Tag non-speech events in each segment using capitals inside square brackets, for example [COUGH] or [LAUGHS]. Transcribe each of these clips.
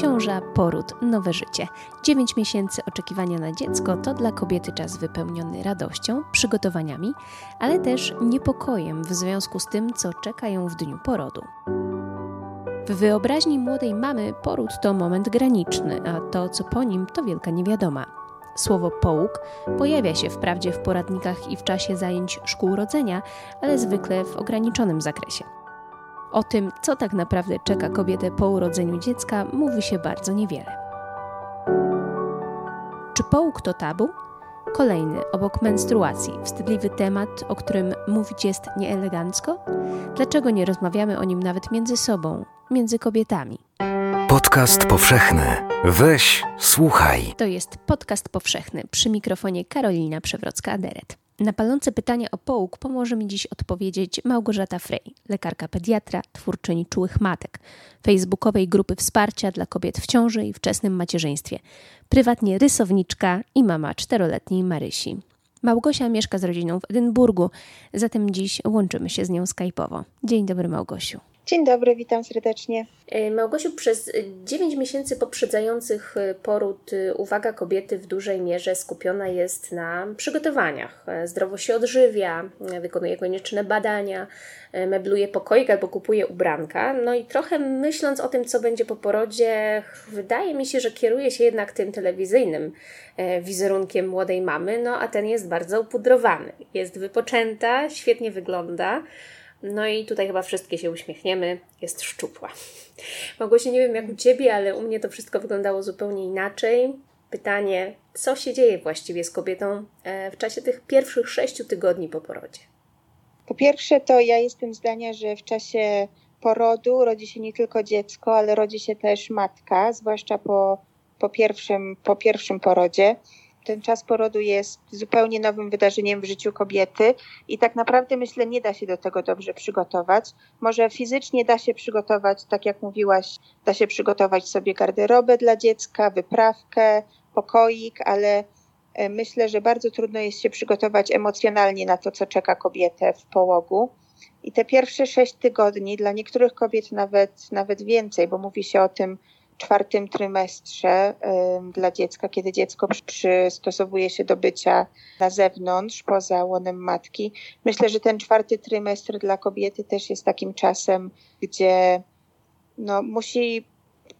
Ciąża, poród, nowe życie. 9 miesięcy oczekiwania na dziecko to dla kobiety czas wypełniony radością, przygotowaniami, ale też niepokojem w związku z tym, co czeka ją w dniu porodu. W wyobraźni młodej mamy poród to moment graniczny, a to, co po nim, to wielka niewiadoma. Słowo połóg pojawia się wprawdzie w poradnikach i w czasie zajęć szkół rodzenia, ale zwykle w ograniczonym zakresie. O tym, co tak naprawdę czeka kobietę po urodzeniu dziecka, mówi się bardzo niewiele. Czy połóg to tabu? Kolejny, obok menstruacji, wstydliwy temat, o którym mówić jest nieelegancko? Dlaczego nie rozmawiamy o nim nawet między sobą, między kobietami? Podcast powszechny. Weź, słuchaj. To jest podcast powszechny przy mikrofonie Karolina Przewrocka-Aderet. Na palące pytania o połóg pomoże mi dziś odpowiedzieć Małgorzata Frey, lekarka pediatra, twórczyni Czułych Matek, facebookowej grupy wsparcia dla kobiet w ciąży i wczesnym macierzyństwie, prywatnie rysowniczka i mama czteroletniej Marysi. Małgosia mieszka z rodziną w Edynburgu, zatem dziś łączymy się z nią skype'owo. Dzień dobry Małgosiu. Dzień dobry, witam serdecznie. E, Małgosiu, przez 9 miesięcy poprzedzających e, poród e, uwaga kobiety w dużej mierze skupiona jest na przygotowaniach. Zdrowo się odżywia, wykonuje konieczne badania, mebluje pokoik albo kupuje ubranka. No i trochę myśląc o tym, co będzie po porodzie, wydaje mi się, że kieruje się jednak tym telewizyjnym wizerunkiem młodej mamy, no a ten jest bardzo upudrowany. Jest wypoczęta, świetnie wygląda. No i tutaj chyba wszystkie się uśmiechniemy, jest szczupła. Małgosia, nie wiem jak u Ciebie, ale u mnie to wszystko wyglądało zupełnie inaczej. Pytanie, co się dzieje właściwie z kobietą e, w czasie tych pierwszych sześciu tygodni po porodzie? Po pierwsze, to ja jestem zdania, że w czasie porodu rodzi się nie tylko dziecko, ale rodzi się też matka, zwłaszcza po, po, pierwszym, po pierwszym porodzie ten czas porodu jest zupełnie nowym wydarzeniem w życiu kobiety i tak naprawdę myślę, nie da się do tego dobrze przygotować. Może fizycznie da się przygotować, tak jak mówiłaś, da się przygotować sobie garderobę dla dziecka, wyprawkę, pokoik, ale e, myślę, że bardzo trudno jest się przygotować emocjonalnie na to, co czeka kobietę w połogu. I te pierwsze sześć tygodni, dla niektórych kobiet nawet, nawet więcej, bo mówi się o tym, czwartym trymestrze dla dziecka, kiedy dziecko przystosowuje się do bycia na zewnątrz, poza łonem matki. Myślę, że ten czwarty trymestr dla kobiety też jest takim czasem, gdzie no, musi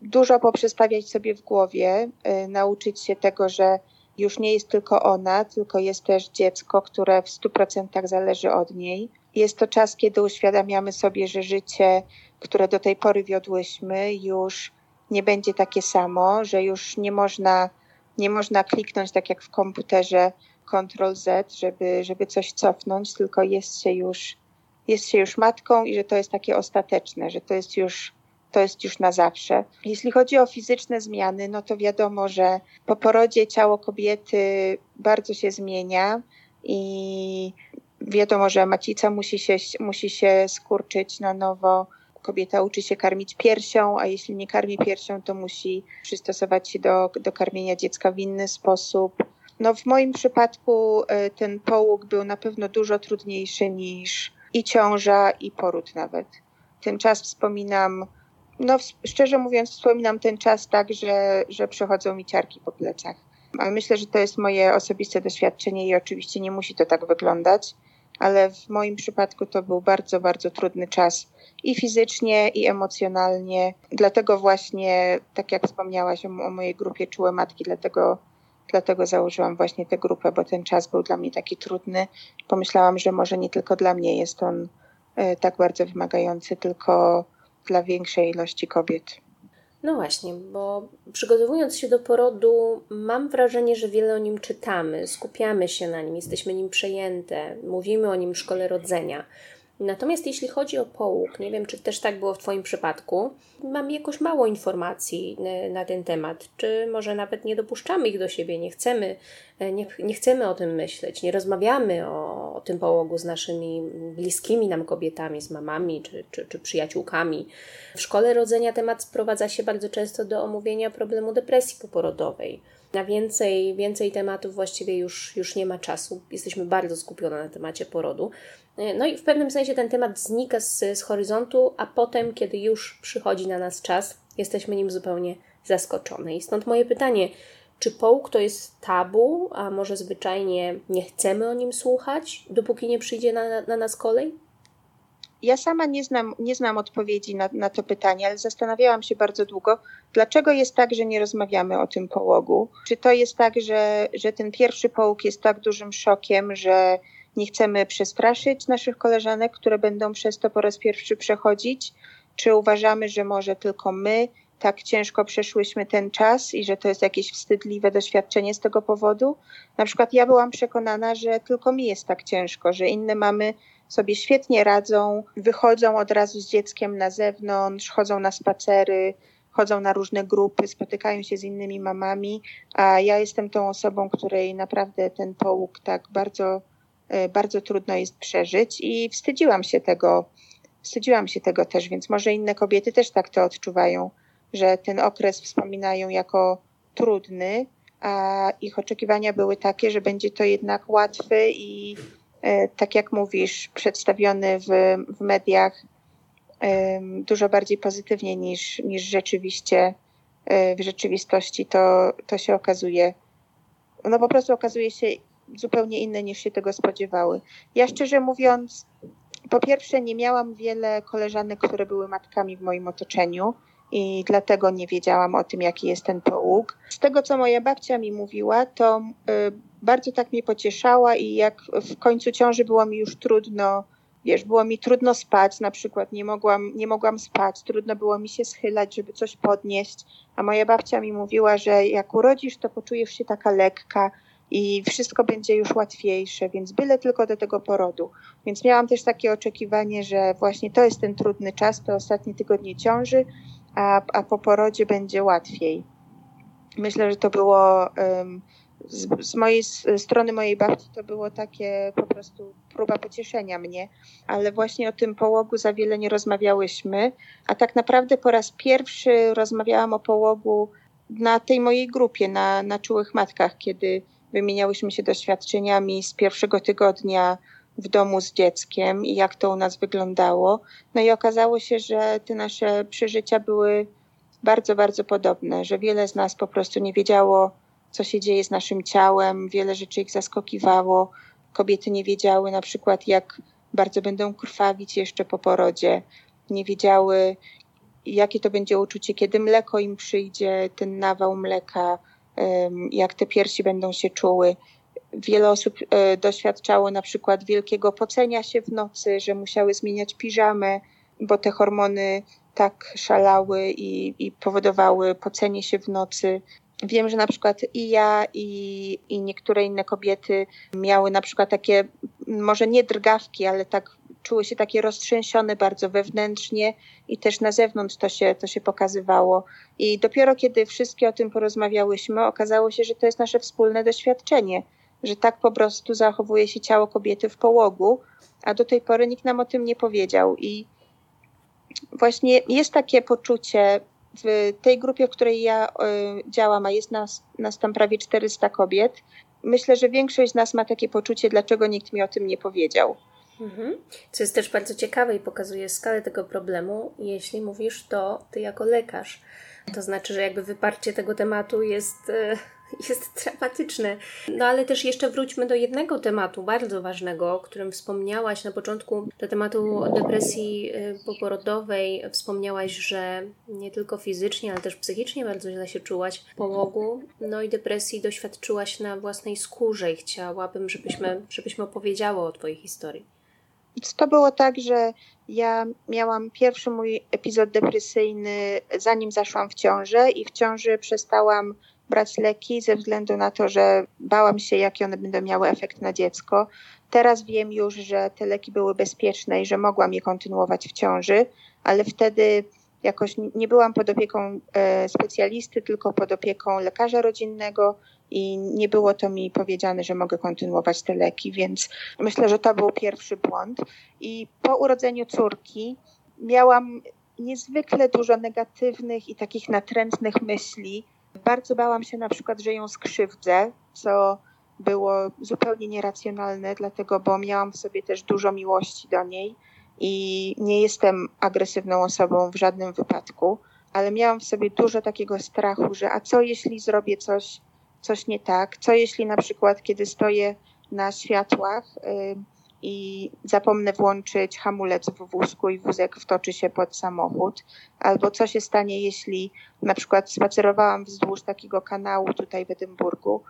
dużo poprzestawiać sobie w głowie, y, nauczyć się tego, że już nie jest tylko ona, tylko jest też dziecko, które w stu procentach zależy od niej. Jest to czas, kiedy uświadamiamy sobie, że życie, które do tej pory wiodłyśmy, już nie będzie takie samo, że już nie można, nie można kliknąć tak jak w komputerze Ctrl Z, żeby, żeby coś cofnąć, tylko jest się już jest się już matką i że to jest takie ostateczne, że to jest już to jest już na zawsze. Jeśli chodzi o fizyczne zmiany, no to wiadomo, że po porodzie ciało kobiety bardzo się zmienia i wiadomo, że macica musi się, musi się skurczyć na nowo, kobieta uczy się karmić piersią, a jeśli nie karmi piersią, to musi przystosować się do, do karmienia dziecka w inny sposób. No w moim przypadku e, ten połóg był na pewno dużo trudniejszy niż i ciąża, i poród nawet. Ten czas wspominam, no szczerze mówiąc, wspominam ten czas tak, że, że przechodzą mi ciarki po plecach. Ale myślę, że to jest moje osobiste doświadczenie i oczywiście nie musi to tak wyglądać, ale w moim przypadku to był bardzo, bardzo trudny czas i fizycznie, i emocjonalnie. Dlatego właśnie, tak jak wspomniałaś o, o mojej grupie Czułe Matki, dlatego, dlatego założyłam właśnie tę grupę, bo ten czas był dla mnie taki trudny. Pomyślałam, że może nie tylko dla mnie jest on e, tak bardzo wymagający, tylko dla większej ilości kobiet. No właśnie, bo przygotowując się do porodu, mam wrażenie, że wiele o nim czytamy, skupiamy się na nim, jesteśmy nim przejęte, mówimy o nim w szkole rodzenia. Natomiast jeśli chodzi o połóg, nie wiem, czy też tak było w Twoim przypadku, mam jakoś mało informacji e, na ten temat, czy może nawet nie dopuszczamy ich do siebie, nie chcemy, e, nie, nie chcemy o tym myśleć, nie rozmawiamy o, o tym połogu z naszymi bliskimi nam kobietami, z mamami czy, czy, czy przyjaciółkami. W szkole rodzenia temat sprowadza się bardzo często do omówienia problemu depresji poporodowej. Na więcej, więcej tematów właściwie już, już nie ma czasu. Jesteśmy bardzo skupione na temacie porodu. No i w pewnym sensie ten temat znika z, z horyzontu, a potem, kiedy już przychodzi na nas czas, jesteśmy nim zupełnie zaskoczone. I stąd moje pytanie, czy połóg to jest tabu, a może zwyczajnie nie chcemy o nim słuchać, dopóki nie przyjdzie na, na nas kolej? Ja sama nie znam, nie znam odpowiedzi na, na to pytanie, ale zastanawiałam się bardzo długo, dlaczego jest tak, że nie rozmawiamy o tym połogu. Czy to jest tak, że, że ten pierwszy połóg jest tak dużym szokiem, że nie chcemy przestraszyć naszych koleżanek, które będą przez to po raz pierwszy przechodzić? Czy uważamy, że może tylko my tak ciężko przeszłyśmy ten czas i że to jest jakieś wstydliwe doświadczenie z tego powodu? Na przykład ja byłam przekonana, że tylko mi jest tak ciężko, że inne mamy sobie świetnie radzą, wychodzą od razu z dzieckiem na zewnątrz, chodzą na spacery, chodzą na różne grupy, spotykają się z innymi mamami, a ja jestem tą osobą, której naprawdę ten połóg tak bardzo, e, bardzo trudno jest przeżyć i wstydziłam się tego, wstydziłam się tego też, więc może inne kobiety też tak to odczuwają, że ten okres wspominają jako trudny, a ich oczekiwania były takie, że będzie to jednak łatwy i E, tak jak mówisz, przedstawiony w, w mediach dużo bardziej pozytywnie niż, niż rzeczywiście e, w rzeczywistości to, to się okazuje, no po prostu okazuje się zupełnie inne niż się tego spodziewały. Ja szczerze mówiąc, po pierwsze nie miałam wiele koleżanek, które były matkami w moim otoczeniu i dlatego nie wiedziałam o tym, jaki jest ten połóg. Z tego, co moja babcia mi mówiła, to y, bardzo tak mnie pocieszała i jak w końcu ciąży było mi już trudno, wiesz, było mi trudno spać, na przykład nie mogłam, nie mogłam spać, trudno było mi się schylać, żeby coś podnieść, a moja babcia mi mówiła, że jak urodzisz, to poczujesz się taka lekka i wszystko będzie już łatwiejsze, więc byle tylko do tego porodu. Więc miałam też takie oczekiwanie, że właśnie to jest ten trudny czas, te ostatnie tygodnie ciąży, a, a po porodzie będzie łatwiej. Myślę, że to było z, z, mojej strony mojej babci to było takie po prostu próba pocieszenia mnie, ale właśnie o tym połogu za wiele nie rozmawiałyśmy, a tak naprawdę po raz pierwszy rozmawiałam o połogu na tej mojej grupie, na, na czułych matkach, kiedy wymieniałyśmy się doświadczeniami z pierwszego tygodnia w domu z dzieckiem i jak to u nas wyglądało. No i okazało się, że te nasze przeżycia były bardzo, bardzo podobne, że wiele z nas po prostu nie wiedziało, co się dzieje z naszym ciałem, wiele rzeczy ich zaskakiwało. Kobiety nie wiedziały na przykład, jak bardzo będą krwawić jeszcze po porodzie, nie wiedziały, jakie to będzie uczucie, kiedy mleko im przyjdzie, ten nawał mleka, jak te piersi będą się czuły. Wiele osób e, doświadczało na przykład wielkiego pocenia się w nocy, że musiały zmieniać piżamę, bo te hormony tak szalały i, i powodowały pocenie się w nocy. Wiem, że na przykład i ja, i, i niektóre inne kobiety miały na przykład takie, może nie drgawki, ale tak czuły się takie roztrzęsione bardzo wewnętrznie i też na zewnątrz to się, to się pokazywało. I dopiero kiedy wszystkie o tym porozmawiałyśmy, okazało się, że to jest nasze wspólne doświadczenie, że tak po prostu zachowuje się ciało kobiety w połogu, a do tej pory nikt nam o tym nie powiedział. I właśnie jest takie poczucie w tej grupie, w której ja y, działam, a jest nas, nas tam prawie 400 kobiet, myślę, że większość z nas ma takie poczucie, dlaczego nikt mi o tym nie powiedział. Mhm. Co jest też bardzo ciekawe i pokazuje skalę tego problemu, jeśli mówisz to ty jako lekarz. To znaczy, że jakby wyparcie tego tematu jest y, jest dramatyczne. No ale też jeszcze wróćmy do jednego tematu bardzo ważnego, o którym wspomniałaś na początku, do tematu depresji y, poporodowej. Wspomniałaś, że nie tylko fizycznie, ale też psychicznie bardzo źle się czułaś w połogu. No i depresji doświadczyłaś na własnej skórze i chciałabym, żebyśmy, żebyśmy opowiedziały o Twojej historii. To było tak, że ja miałam pierwszy mój epizod depresyjny, zanim zaszłam w ciążę, i w ciąży przestałam brać leki ze względu na to, że bałam się, jakie one będą miały efekt na dziecko. Teraz wiem już, że te leki były bezpieczne i że mogłam je kontynuować w ciąży, ale wtedy jakoś nie byłam pod opieką e, specjalisty, tylko pod opieką lekarza rodzinnego i nie było to mi powiedziane, że mogę kontynuować te leki, więc myślę, że to był pierwszy błąd. I po urodzeniu córki miałam niezwykle dużo negatywnych i takich natrętnych myśli bardzo bałam się na przykład, że ją skrzywdzę, co było zupełnie nieracjonalne, dlatego, bo miałam w sobie też dużo miłości do niej i nie jestem agresywną osobą w żadnym wypadku, ale miałam w sobie dużo takiego strachu, że a co jeśli zrobię coś, coś nie tak? Co jeśli na przykład, kiedy stoję na światłach y, i zapomnę włączyć hamulec w wózku i wózek wtoczy się pod samochód? Albo co się stanie, jeśli na przykład spacerowałam wzdłuż takiego kanału tutaj w Edynburgu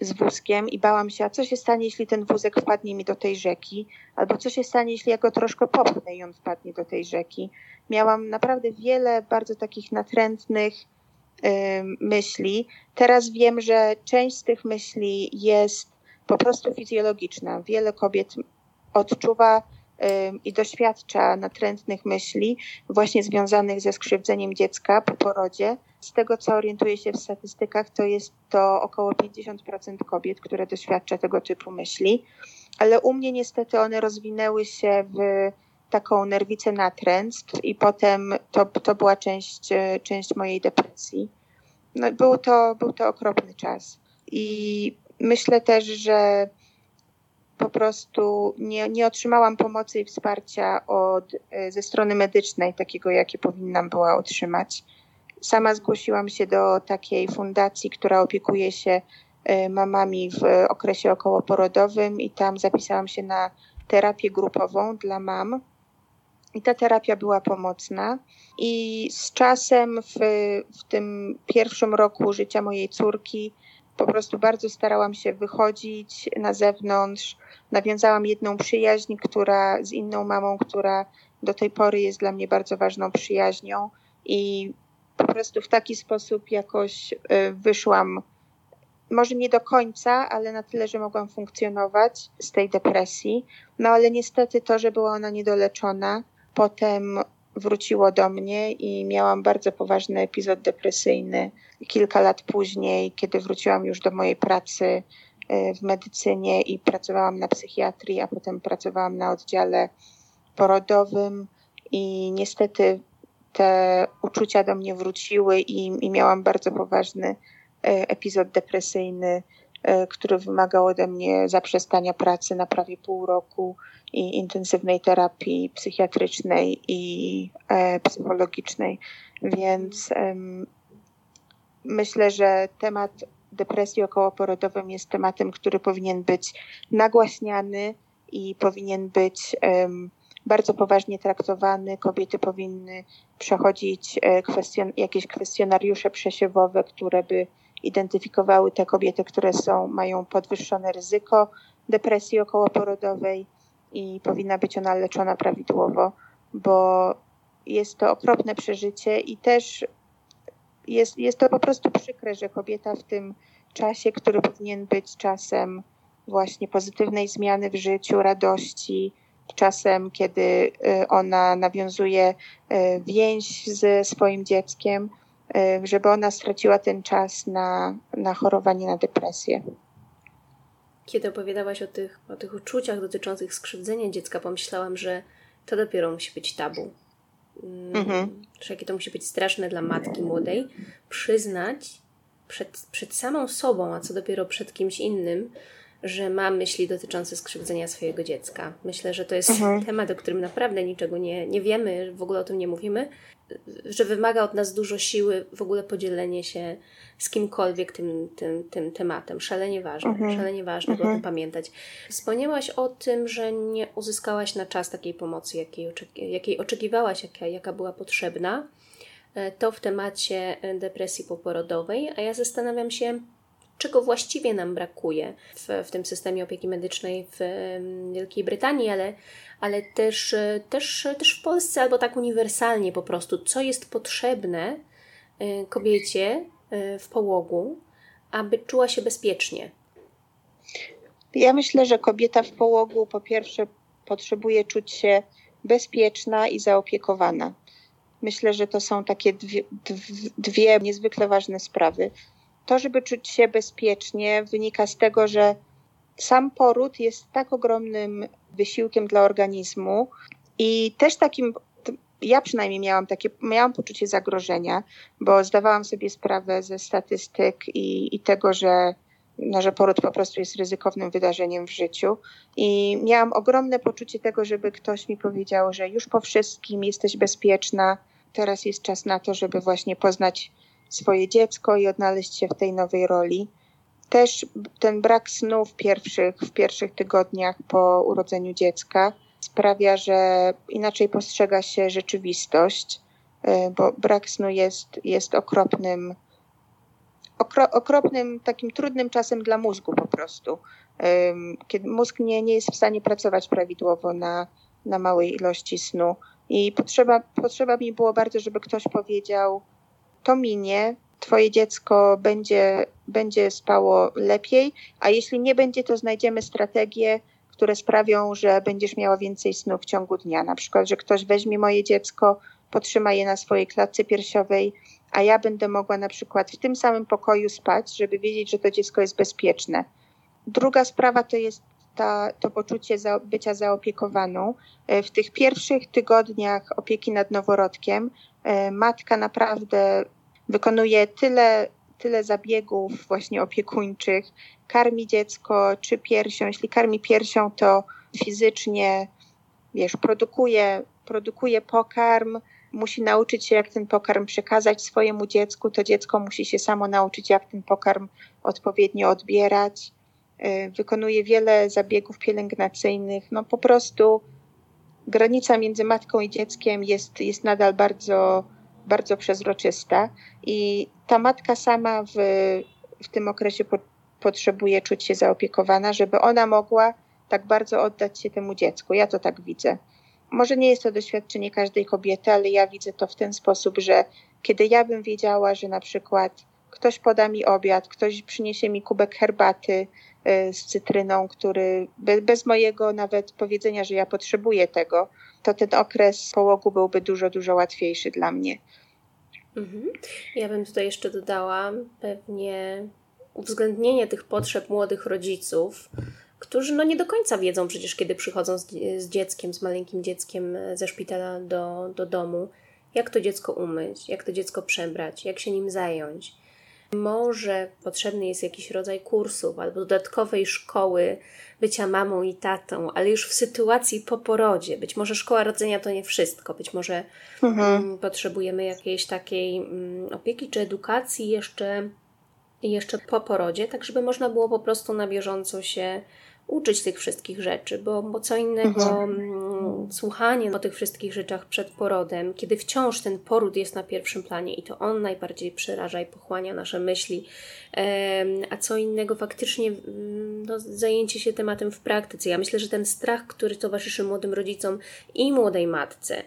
z wózkiem i bałam się, a co się stanie, jeśli ten wózek wpadnie mi do tej rzeki? Albo co się stanie, jeśli ja go troszkę popchnę i on wpadnie do tej rzeki? Miałam naprawdę wiele bardzo takich natrętnych myśli. Teraz wiem, że część z tych myśli jest po prostu fizjologiczna. Wiele kobiet odczuwa i doświadcza natrętnych myśli, właśnie związanych ze skrzywdzeniem dziecka po porodzie. Z tego, co orientuję się w statystykach, to jest to około 50% kobiet, które doświadcza tego typu myśli. Ale u mnie niestety one rozwinęły się w taką nerwicę natręctw i potem to, to była część, część mojej depresji. No, był, to, był to okropny czas. I myślę też, że po prostu nie, nie otrzymałam pomocy i wsparcia od, e, ze strony medycznej, takiego, jakie powinnam była otrzymać. Sama zgłosiłam się do takiej fundacji, która opiekuje się e, mamami w okresie okołoporodowym i tam zapisałam się na terapię grupową dla mam. I ta terapia była pomocna. I z czasem, w, w tym pierwszym roku życia mojej córki, po prostu bardzo starałam się wychodzić na zewnątrz. Nawiązałam jedną przyjaźń, która z inną mamą, która do tej pory jest dla mnie bardzo ważną przyjaźnią. I po prostu w taki sposób jakoś y, wyszłam, może nie do końca, ale na tyle, że mogłam funkcjonować z tej depresji. No ale niestety to, że była ona niedoleczona, potem wróciło do mnie i miałam bardzo poważny epizod depresyjny kilka lat później, kiedy wróciłam już do mojej pracy y, w medycynie i pracowałam na psychiatrii, a potem pracowałam na oddziale porodowym. I niestety te uczucia do mnie wróciły i, i miałam bardzo poważny y, epizod depresyjny, który wymagał ode mnie zaprzestania pracy na prawie pół roku i intensywnej terapii psychiatrycznej i e, psychologicznej. Więc myślę, że temat depresji okołoporodowej jest tematem, który powinien być nagłaśniany i powinien być bardzo poważnie traktowany. Kobiety powinny przechodzić e, kwestion jakieś kwestionariusze przesiewowe, które by identyfikowały te kobiety, które są, mają podwyższone ryzyko depresji okołoporodowej i powinna być ona leczona prawidłowo, bo jest to okropne przeżycie i też jest, jest to po prostu przykre, że kobieta w tym czasie, który powinien być czasem właśnie pozytywnej zmiany w życiu, radości, czasem, kiedy y, ona nawiązuje y, więź ze swoim dzieckiem, żeby ona straciła ten czas na, na chorowanie na depresję. Kiedy opowiadałaś o tych, o tych uczuciach dotyczących skrzywdzenia dziecka, pomyślałam, że to dopiero musi być tabu. Mm, mhm. Że jakie to musi być straszne dla matki młodej, przyznać przed, przed samą sobą, a co dopiero przed kimś innym, że ma myśli dotyczące skrzywdzenia swojego dziecka. Myślę, że to jest mhm. temat, o którym naprawdę niczego nie, nie wiemy, w ogóle o tym nie mówimy, że wymaga od nas dużo siły w ogóle podzielenie się z kimkolwiek tym, tym, tym tematem. Szalenie ważne, mhm. szalenie ważne, mhm. o tym pamiętać. Wspomniałaś o tym, że nie uzyskałaś na czas takiej pomocy, jakiej, jakiej oczekiwałaś, jaka, jaka była potrzebna. E, to w temacie depresji poporodowej, a ja zastanawiam się, czego właściwie nam brakuje w, w tym systemie opieki medycznej w Wielkiej Brytanii, ale, ale też, też, też w Polsce, albo tak uniwersalnie po prostu, co jest potrzebne y, kobiecie w połogu, aby czuła się bezpiecznie. Ja myślę, że kobieta w połogu po pierwsze potrzebuje czuć się bezpieczna i zaopiekowana. Myślę, że to są takie dwie, dwie niezwykle ważne sprawy to, żeby czuć się bezpiecznie, wynika z tego, że sam poród jest tak ogromnym wysiłkiem dla organizmu i też takim, ja przynajmniej miałam takie, miałam poczucie zagrożenia, bo zdawałam sobie sprawę ze statystyk i, i tego, że, no, że poród po prostu jest ryzykownym wydarzeniem w życiu. I miałam ogromne poczucie tego, żeby ktoś mi powiedział, że już po wszystkim jesteś bezpieczna, teraz jest czas na to, żeby właśnie poznać swoje dziecko i odnaleźć się w tej nowej roli. Też ten brak snu w pierwszych, w pierwszych tygodniach po urodzeniu dziecka sprawia, że inaczej postrzega się rzeczywistość, y, bo brak snu jest, jest okropnym, okro, okropnym, takim trudnym czasem dla mózgu po prostu. Kiedy mózg nie, nie jest w stanie pracować prawidłowo na, na małej ilości snu. I potrzeba, potrzeba mi było bardzo, żeby ktoś powiedział, to minie, twoje dziecko będzie, będzie spało lepiej, a jeśli nie będzie, to znajdziemy strategie, które sprawią, że będziesz miała więcej snu w ciągu dnia. Na przykład, że ktoś weźmie moje dziecko, potrzyma je na swojej klatce piersiowej, a ja będę mogła na przykład w tym samym pokoju spać, żeby wiedzieć, że to dziecko jest bezpieczne. Druga sprawa to jest ta, to poczucie za, bycia zaopiekowaną. E, w tych pierwszych tygodniach opieki nad noworodkiem e, matka naprawdę wykonuje tyle, tyle zabiegów właśnie opiekuńczych, karmi dziecko czy piersią. Jeśli karmi piersią, to fizycznie, wiesz, produkuje, produkuje pokarm, musi nauczyć się, jak ten pokarm przekazać swojemu dziecku. To dziecko musi się samo nauczyć, jak ten pokarm odpowiednio odbierać. Y, wykonuje wiele zabiegów pielęgnacyjnych. No po prostu granica między matką i dzieckiem jest, jest nadal bardzo, bardzo przezroczysta i ta matka sama w, w tym okresie po, potrzebuje czuć się zaopiekowana, żeby ona mogła tak bardzo oddać się temu dziecku. Ja to tak widzę. Może nie jest to doświadczenie każdej kobiety, ale ja widzę to w ten sposób, że kiedy ja bym wiedziała, że na przykład ktoś poda mi obiad, ktoś przyniesie mi kubek herbaty z cytryną, który bez mojego nawet powiedzenia, że ja potrzebuję tego, to ten okres połogu byłby dużo, dużo łatwiejszy dla mnie. Mhm. Ja bym tutaj jeszcze dodała pewnie uwzględnienie tych potrzeb młodych rodziców, którzy no nie do końca wiedzą przecież, kiedy przychodzą z, z dzieckiem, z maleńkim dzieckiem ze szpitala do, do domu, jak to dziecko umyć, jak to dziecko przebrać, jak się nim zająć. Może potrzebny jest jakiś rodzaj kursów albo dodatkowej szkoły bycia mamą i tatą, ale już w sytuacji po porodzie. Być może szkoła rodzenia to nie wszystko. Być może mhm. Mm, potrzebujemy jakiejś takiej mm, opieki czy edukacji jeszcze, jeszcze po porodzie, tak żeby można było po prostu na bieżąco się uczyć tych wszystkich rzeczy, bo, bo co innego mhm. Słuchanie o tych wszystkich rzeczach przed porodem, kiedy wciąż ten poród jest na pierwszym planie i to on najbardziej przeraża i pochłania nasze myśli, a co innego faktycznie mm, no, zajęcie się tematem w praktyce. Ja myślę, że ten strach, który towarzyszy młodym rodzicom i młodej matce,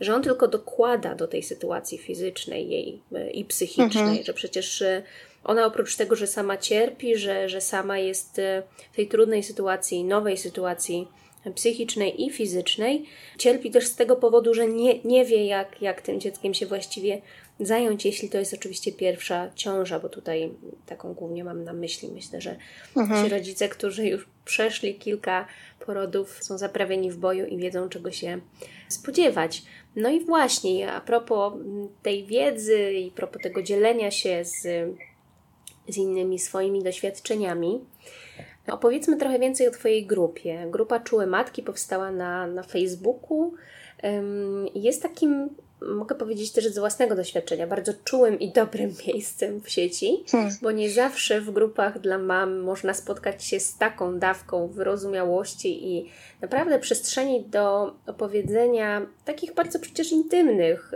że on tylko dokłada do tej sytuacji fizycznej jej e, i psychicznej, mhm. że przecież e, ona oprócz tego, że sama cierpi, że, że sama jest e, w tej trudnej sytuacji, nowej sytuacji psychicznej i fizycznej, cierpi też z tego powodu, że nie, nie wie, jak, jak tym dzieckiem się właściwie zająć, jeśli to jest oczywiście pierwsza ciąża, bo tutaj taką głównie mam na myśli. Myślę, że mhm. ci rodzice, którzy już przeszli kilka porodów, są zaprawieni w boju i wiedzą, czego się spodziewać. No i właśnie, a propos tej wiedzy i propos tego dzielenia się z z innymi swoimi doświadczeniami. Opowiedzmy trochę więcej o Twojej grupie. Grupa Czułe Matki powstała na, na Facebooku. Jest takim mogę powiedzieć też z własnego doświadczenia, bardzo czułym i dobrym [LAUGHS] miejscem w sieci, hmm. bo nie zawsze w grupach dla mam można spotkać się z taką dawką wyrozumiałości i naprawdę przestrzeni do opowiedzenia takich bardzo przecież intymnych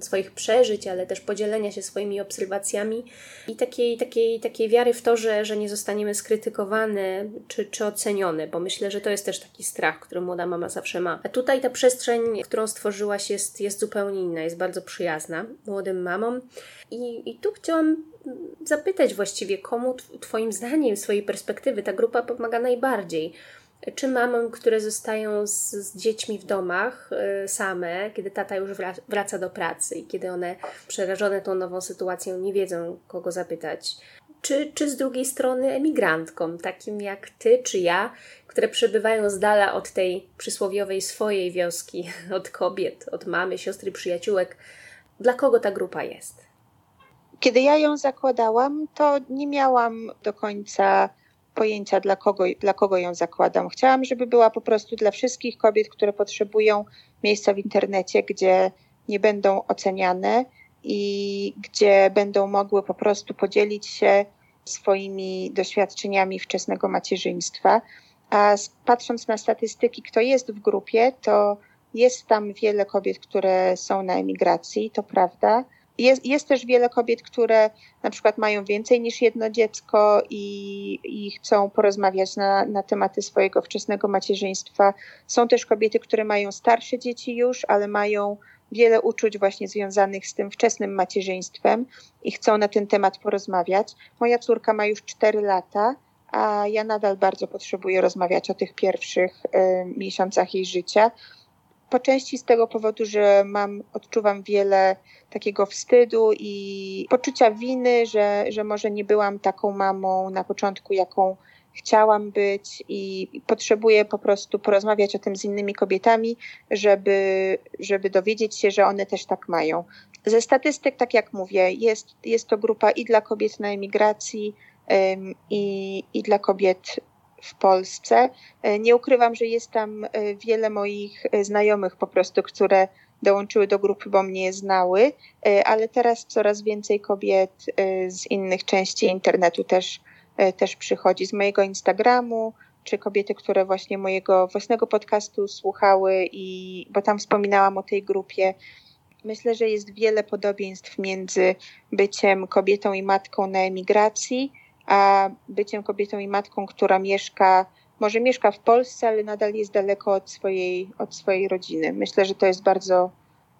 swoich przeżyć, ale też podzielenia się swoimi obserwacjami i takiej, takiej, takiej wiary w to, że, że nie zostaniemy skrytykowane czy, czy ocenione, bo myślę, że to jest też taki strach, który młoda mama zawsze ma. A tutaj ta przestrzeń, którą stworzyłaś jest, jest zupełnie inna, jest bardzo przyjazna młodym mamom. I, i tu chciałam zapytać właściwie, komu Twoim zdaniem, swojej perspektywy, ta grupa pomaga najbardziej? Czy mamom, które zostają z, z dziećmi w domach y, same, kiedy tata już wraca do pracy i kiedy one przerażone tą nową sytuacją nie wiedzą, kogo zapytać? Czy, czy z drugiej strony emigrantkom, takim jak ty czy ja, które przebywają z dala od tej przysłowiowej swojej wioski, [LAUGHS] od kobiet, od mamy, siostry, przyjaciółek. Dla kogo ta grupa jest? Kiedy ja ją zakładałam, to nie miałam do końca pojęcia, dla kogo, dla kogo ją zakładam. Chciałam, żeby była po prostu dla wszystkich kobiet, które potrzebują miejsca w internecie, gdzie nie będą oceniane i gdzie będą mogły po prostu podzielić się swoimi doświadczeniami wczesnego macierzyństwa. A patrząc na statystyki, kto jest w grupie, to jest tam wiele kobiet, które są na emigracji, to prawda. Jest, jest też wiele kobiet, które na przykład mają więcej niż jedno dziecko i, i chcą porozmawiać na, na tematy swojego wczesnego macierzyństwa. Są też kobiety, które mają starsze dzieci już, ale mają wiele uczuć właśnie związanych z tym wczesnym macierzyństwem i chcą na ten temat porozmawiać. Moja córka ma już 4 lata, a ja nadal bardzo potrzebuję rozmawiać o tych pierwszych y, miesiącach jej życia. Po części z tego powodu, że mam, odczuwam wiele takiego wstydu i poczucia winy, że, że może nie byłam taką mamą na początku, jaką chciałam być i potrzebuję po prostu porozmawiać o tym z innymi kobietami, żeby, żeby dowiedzieć się, że one też tak mają. Ze statystyk, tak jak mówię, jest, jest to grupa i dla kobiet na emigracji, i, i dla kobiet w Polsce. E, nie ukrywam, że jest tam e, wiele moich e, znajomych po prostu, które dołączyły do grupy, bo mnie znały, ale teraz coraz więcej kobiet z innych części internetu też, też przychodzi, z mojego Instagramu, czy kobiety, które właśnie mojego własnego podcastu słuchały, i, bo tam wspominałam o tej grupie. Myślę, że jest wiele podobieństw między byciem kobietą i matką na emigracji, a byciem kobietą i matką, która mieszka, może mieszka w Polsce, ale nadal jest daleko od swojej, od swojej rodziny. Myślę, że to jest bardzo,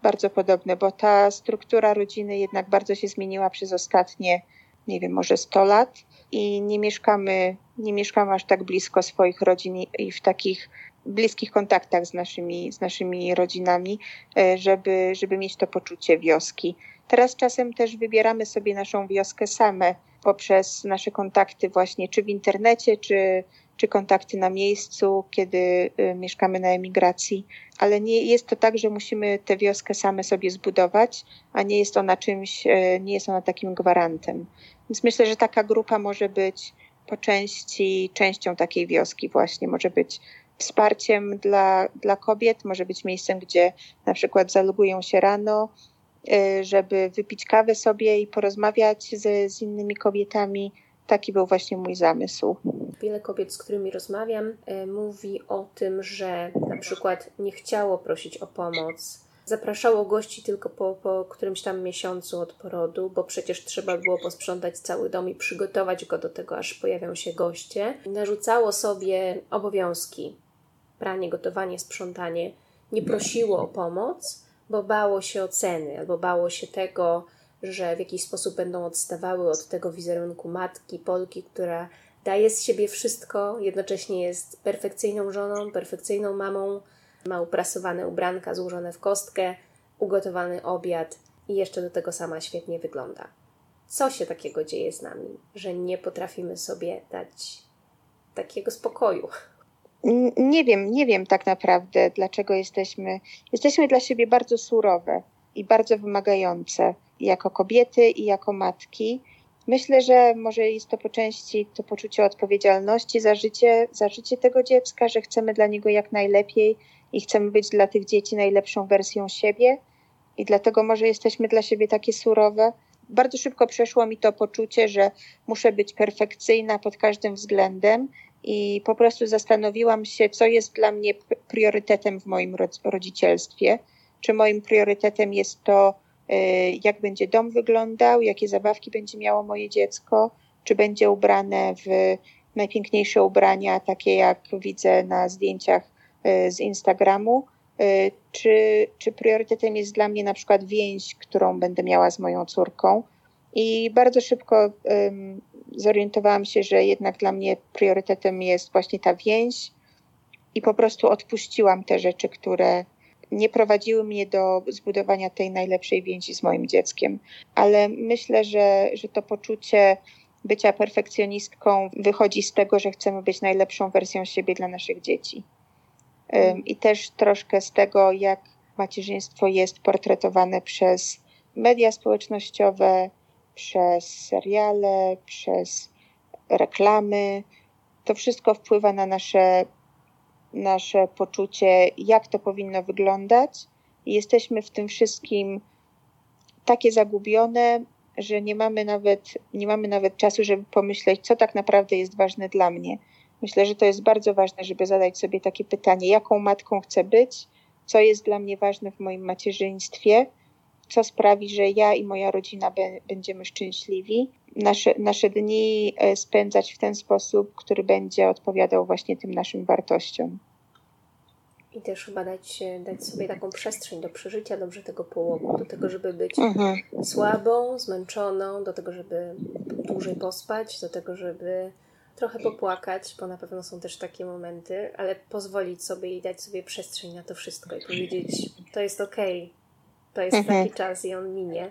bardzo podobne, bo ta struktura rodziny jednak bardzo się zmieniła przez ostatnie, nie wiem, może 100 lat i nie mieszkamy, nie mieszkamy aż tak blisko swoich rodzin i w takich bliskich kontaktach z naszymi, z naszymi rodzinami, e, żeby, żeby mieć to poczucie wioski. Teraz czasem też wybieramy sobie naszą wioskę same poprzez nasze kontakty właśnie czy w internecie, czy, czy kontakty na miejscu, kiedy y, mieszkamy na emigracji, ale nie jest to tak, że musimy tę wioskę same sobie zbudować, a nie jest ona czymś, y, nie jest ona takim gwarantem. Więc myślę, że taka grupa może być po części częścią takiej wioski właśnie, może być wsparciem dla, dla kobiet, może być miejscem, gdzie na przykład zalogują się rano, Y, żeby wypić kawę sobie i porozmawiać z, z innymi kobietami. Taki był właśnie mój zamysł. Wiele kobiet, z którymi rozmawiam, y, mówi o tym, że na przykład nie chciało prosić o pomoc, zapraszało gości tylko po, po którymś tam miesiącu od porodu, bo przecież trzeba było posprzątać cały dom i przygotować go do tego, aż pojawią się goście. Narzucało sobie obowiązki pranie, gotowanie, sprzątanie, nie prosiło o pomoc bo bało się oceny albo bało się tego, że w jakiś sposób będą odstawały od tego wizerunku matki, Polki, która daje z siebie wszystko, jednocześnie jest perfekcyjną żoną, perfekcyjną mamą, ma uprasowane ubranka złożone w kostkę, ugotowany obiad i jeszcze do tego sama świetnie wygląda. Co się takiego dzieje z nami, że nie potrafimy sobie dać takiego spokoju? Nie wiem, nie wiem tak naprawdę, dlaczego jesteśmy, jesteśmy dla siebie bardzo surowe i bardzo wymagające jako kobiety i jako matki. Myślę, że może jest to po części to poczucie odpowiedzialności za życie, za życie tego dziecka, że chcemy dla niego jak najlepiej i chcemy być dla tych dzieci najlepszą wersją siebie i dlatego może jesteśmy dla siebie takie surowe. Bardzo szybko przeszło mi to poczucie, że muszę być perfekcyjna pod każdym względem i po prostu zastanowiłam się, co jest dla mnie priorytetem w moim rodzicielstwie. Czy moim priorytetem jest to, y, jak będzie dom wyglądał, jakie zabawki będzie miało moje dziecko, czy będzie ubrane w najpiękniejsze ubrania, takie jak widzę na zdjęciach y, z Instagramu, y, czy, czy priorytetem jest dla mnie na przykład więź, którą będę miała z moją córką. I bardzo szybko um, zorientowałam się, że jednak dla mnie priorytetem jest właśnie ta więź i po prostu odpuściłam te rzeczy, które nie prowadziły mnie do zbudowania tej najlepszej więzi z moim dzieckiem. Ale myślę, że, że to poczucie bycia perfekcjonistką wychodzi z tego, że chcemy być najlepszą wersją siebie dla naszych dzieci. I też troszkę z tego, jak macierzyństwo jest portretowane przez media społecznościowe, przez seriale, przez reklamy. To wszystko wpływa na nasze, nasze poczucie, jak to powinno wyglądać jesteśmy w tym wszystkim takie zagubione, że nie mamy nawet, nie mamy nawet czasu, żeby pomyśleć, co tak naprawdę jest ważne dla mnie. Myślę, że to jest bardzo ważne, żeby zadać sobie takie pytanie, jaką matką chcę być, co jest dla mnie ważne w moim macierzyństwie, co sprawi, że ja i moja rodzina będziemy szczęśliwi. Nasze, nasze dni e, spędzać w ten sposób, który będzie odpowiadał właśnie tym naszym wartościom. I też chyba dać, dać sobie taką przestrzeń do przeżycia dobrze tego połogu, do tego, żeby być mhm. słabą, zmęczoną, do tego, żeby dłużej pospać, do tego, żeby trochę popłakać, bo na pewno są też takie momenty, ale pozwolić sobie i dać sobie przestrzeń na to wszystko i powiedzieć, to jest okej, okay, to jest mhm. taki czas i on minie.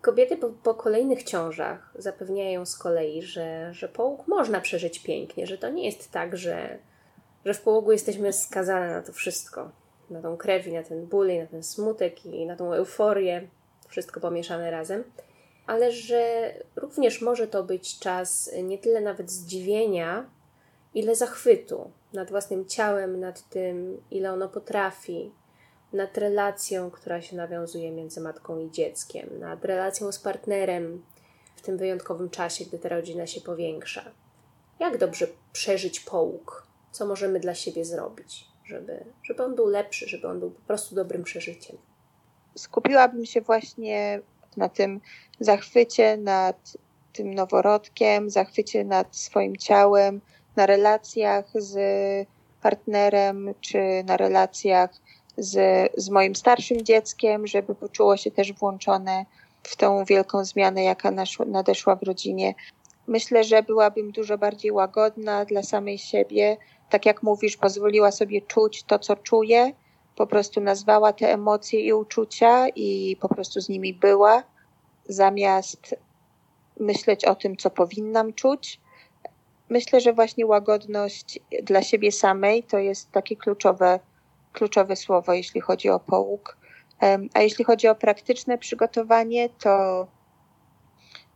Kobiety po, po, kolejnych ciążach zapewniają z kolei, że, że połóg można przeżyć pięknie, że to nie jest tak, że że w połogu jesteśmy skazane na to wszystko. Na tą krew i na ten ból i na ten smutek i na tą euforię. Wszystko pomieszane razem. Ale że również może to być czas nie tyle nawet zdziwienia, ile zachwytu nad własnym ciałem, nad tym, ile ono potrafi, nad relacją, która się nawiązuje między matką i dzieckiem, nad relacją z partnerem w tym wyjątkowym czasie, gdy ta rodzina się powiększa. Jak dobrze przeżyć połóg? co możemy dla siebie zrobić, żeby, żeby on był lepszy, żeby on był po prostu dobrym przeżyciem. Skupiłabym się właśnie na tym zachwycie nad tym noworodkiem, zachwycie nad swoim ciałem, na relacjach z partnerem, czy na relacjach z, z moim starszym dzieckiem, żeby poczuło się też włączone w tą wielką zmianę, jaka naszła, nadeszła w rodzinie. Myślę, że byłabym dużo bardziej łagodna dla samej siebie, tak jak mówisz, pozwoliła sobie czuć to, co czuje, po prostu nazwała te emocje i uczucia i po prostu z nimi była, zamiast myśleć o tym, co powinnam czuć. Myślę, że właśnie łagodność dla siebie samej to jest takie kluczowe, kluczowe słowo, jeśli chodzi o połóg. A jeśli chodzi o praktyczne przygotowanie, to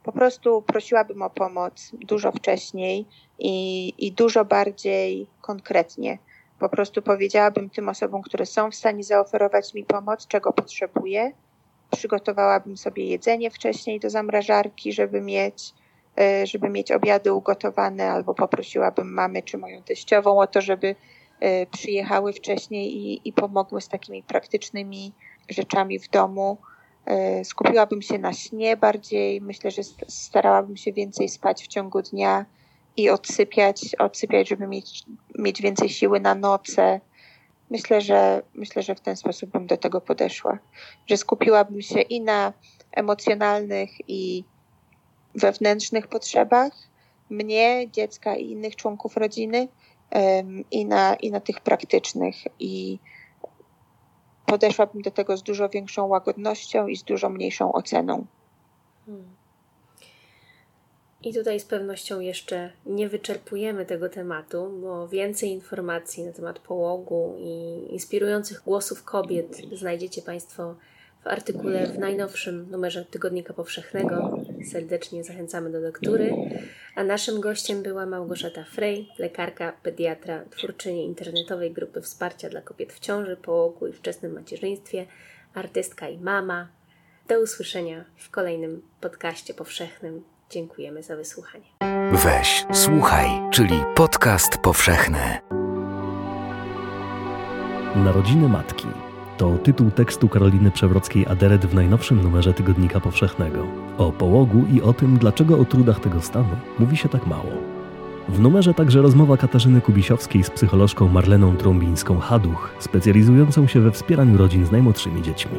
po prostu prosiłabym o pomoc dużo wcześniej i, i dużo bardziej konkretnie. Po prostu powiedziałabym tym osobom, które są w stanie zaoferować mi pomoc, czego potrzebuję. Przygotowałabym sobie jedzenie wcześniej do zamrażarki, żeby mieć, e, żeby mieć obiady ugotowane, albo poprosiłabym mamy czy moją teściową o to, żeby przyjechały wcześniej i, i pomogły z takimi praktycznymi rzeczami w domu. E, skupiłabym się na śnie bardziej. Myślę, że starałabym się więcej spać w ciągu dnia i odsypiać, odsypiać, żeby mieć, mieć więcej siły na noce. Myślę, że myślę, że w ten sposób bym do tego podeszła. Że skupiłabym się i na emocjonalnych i wewnętrznych potrzebach mnie, dziecka i innych członków rodziny i na, i na tych praktycznych. I podeszłabym do tego z dużo większą łagodnością i z dużo mniejszą oceną. Hmm. I tutaj z pewnością jeszcze nie wyczerpujemy tego tematu, bo więcej informacji na temat połogu i inspirujących głosów kobiet znajdziecie Państwo w artykule w najnowszym numerze Tygodnika Powszechnego. Serdecznie zachęcamy do lektury. A naszym gościem była Małgorzata Frey, lekarka, pediatra, twórczyni internetowej grupy wsparcia dla kobiet w ciąży, połogu i wczesnym macierzyństwie, artystka i mama. Do usłyszenia w kolejnym podcaście powszechnym. Dziękujemy za wysłuchanie. Weź, słuchaj, czyli podcast powszechny. Narodziny Matki to tytuł tekstu Karoliny Przewrockiej-Aderet w najnowszym numerze Tygodnika Powszechnego. O połogu i o tym, dlaczego o trudach tego stanu mówi się tak mało. W numerze także rozmowa Katarzyny Kubisiowskiej z psycholożką Marleną Trąbińską-Haduch, specjalizującą się we wspieraniu rodzin z najmłodszymi dziećmi.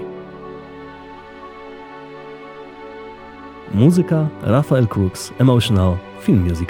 Muzyka Rafael Crooks, Emotional, Film Music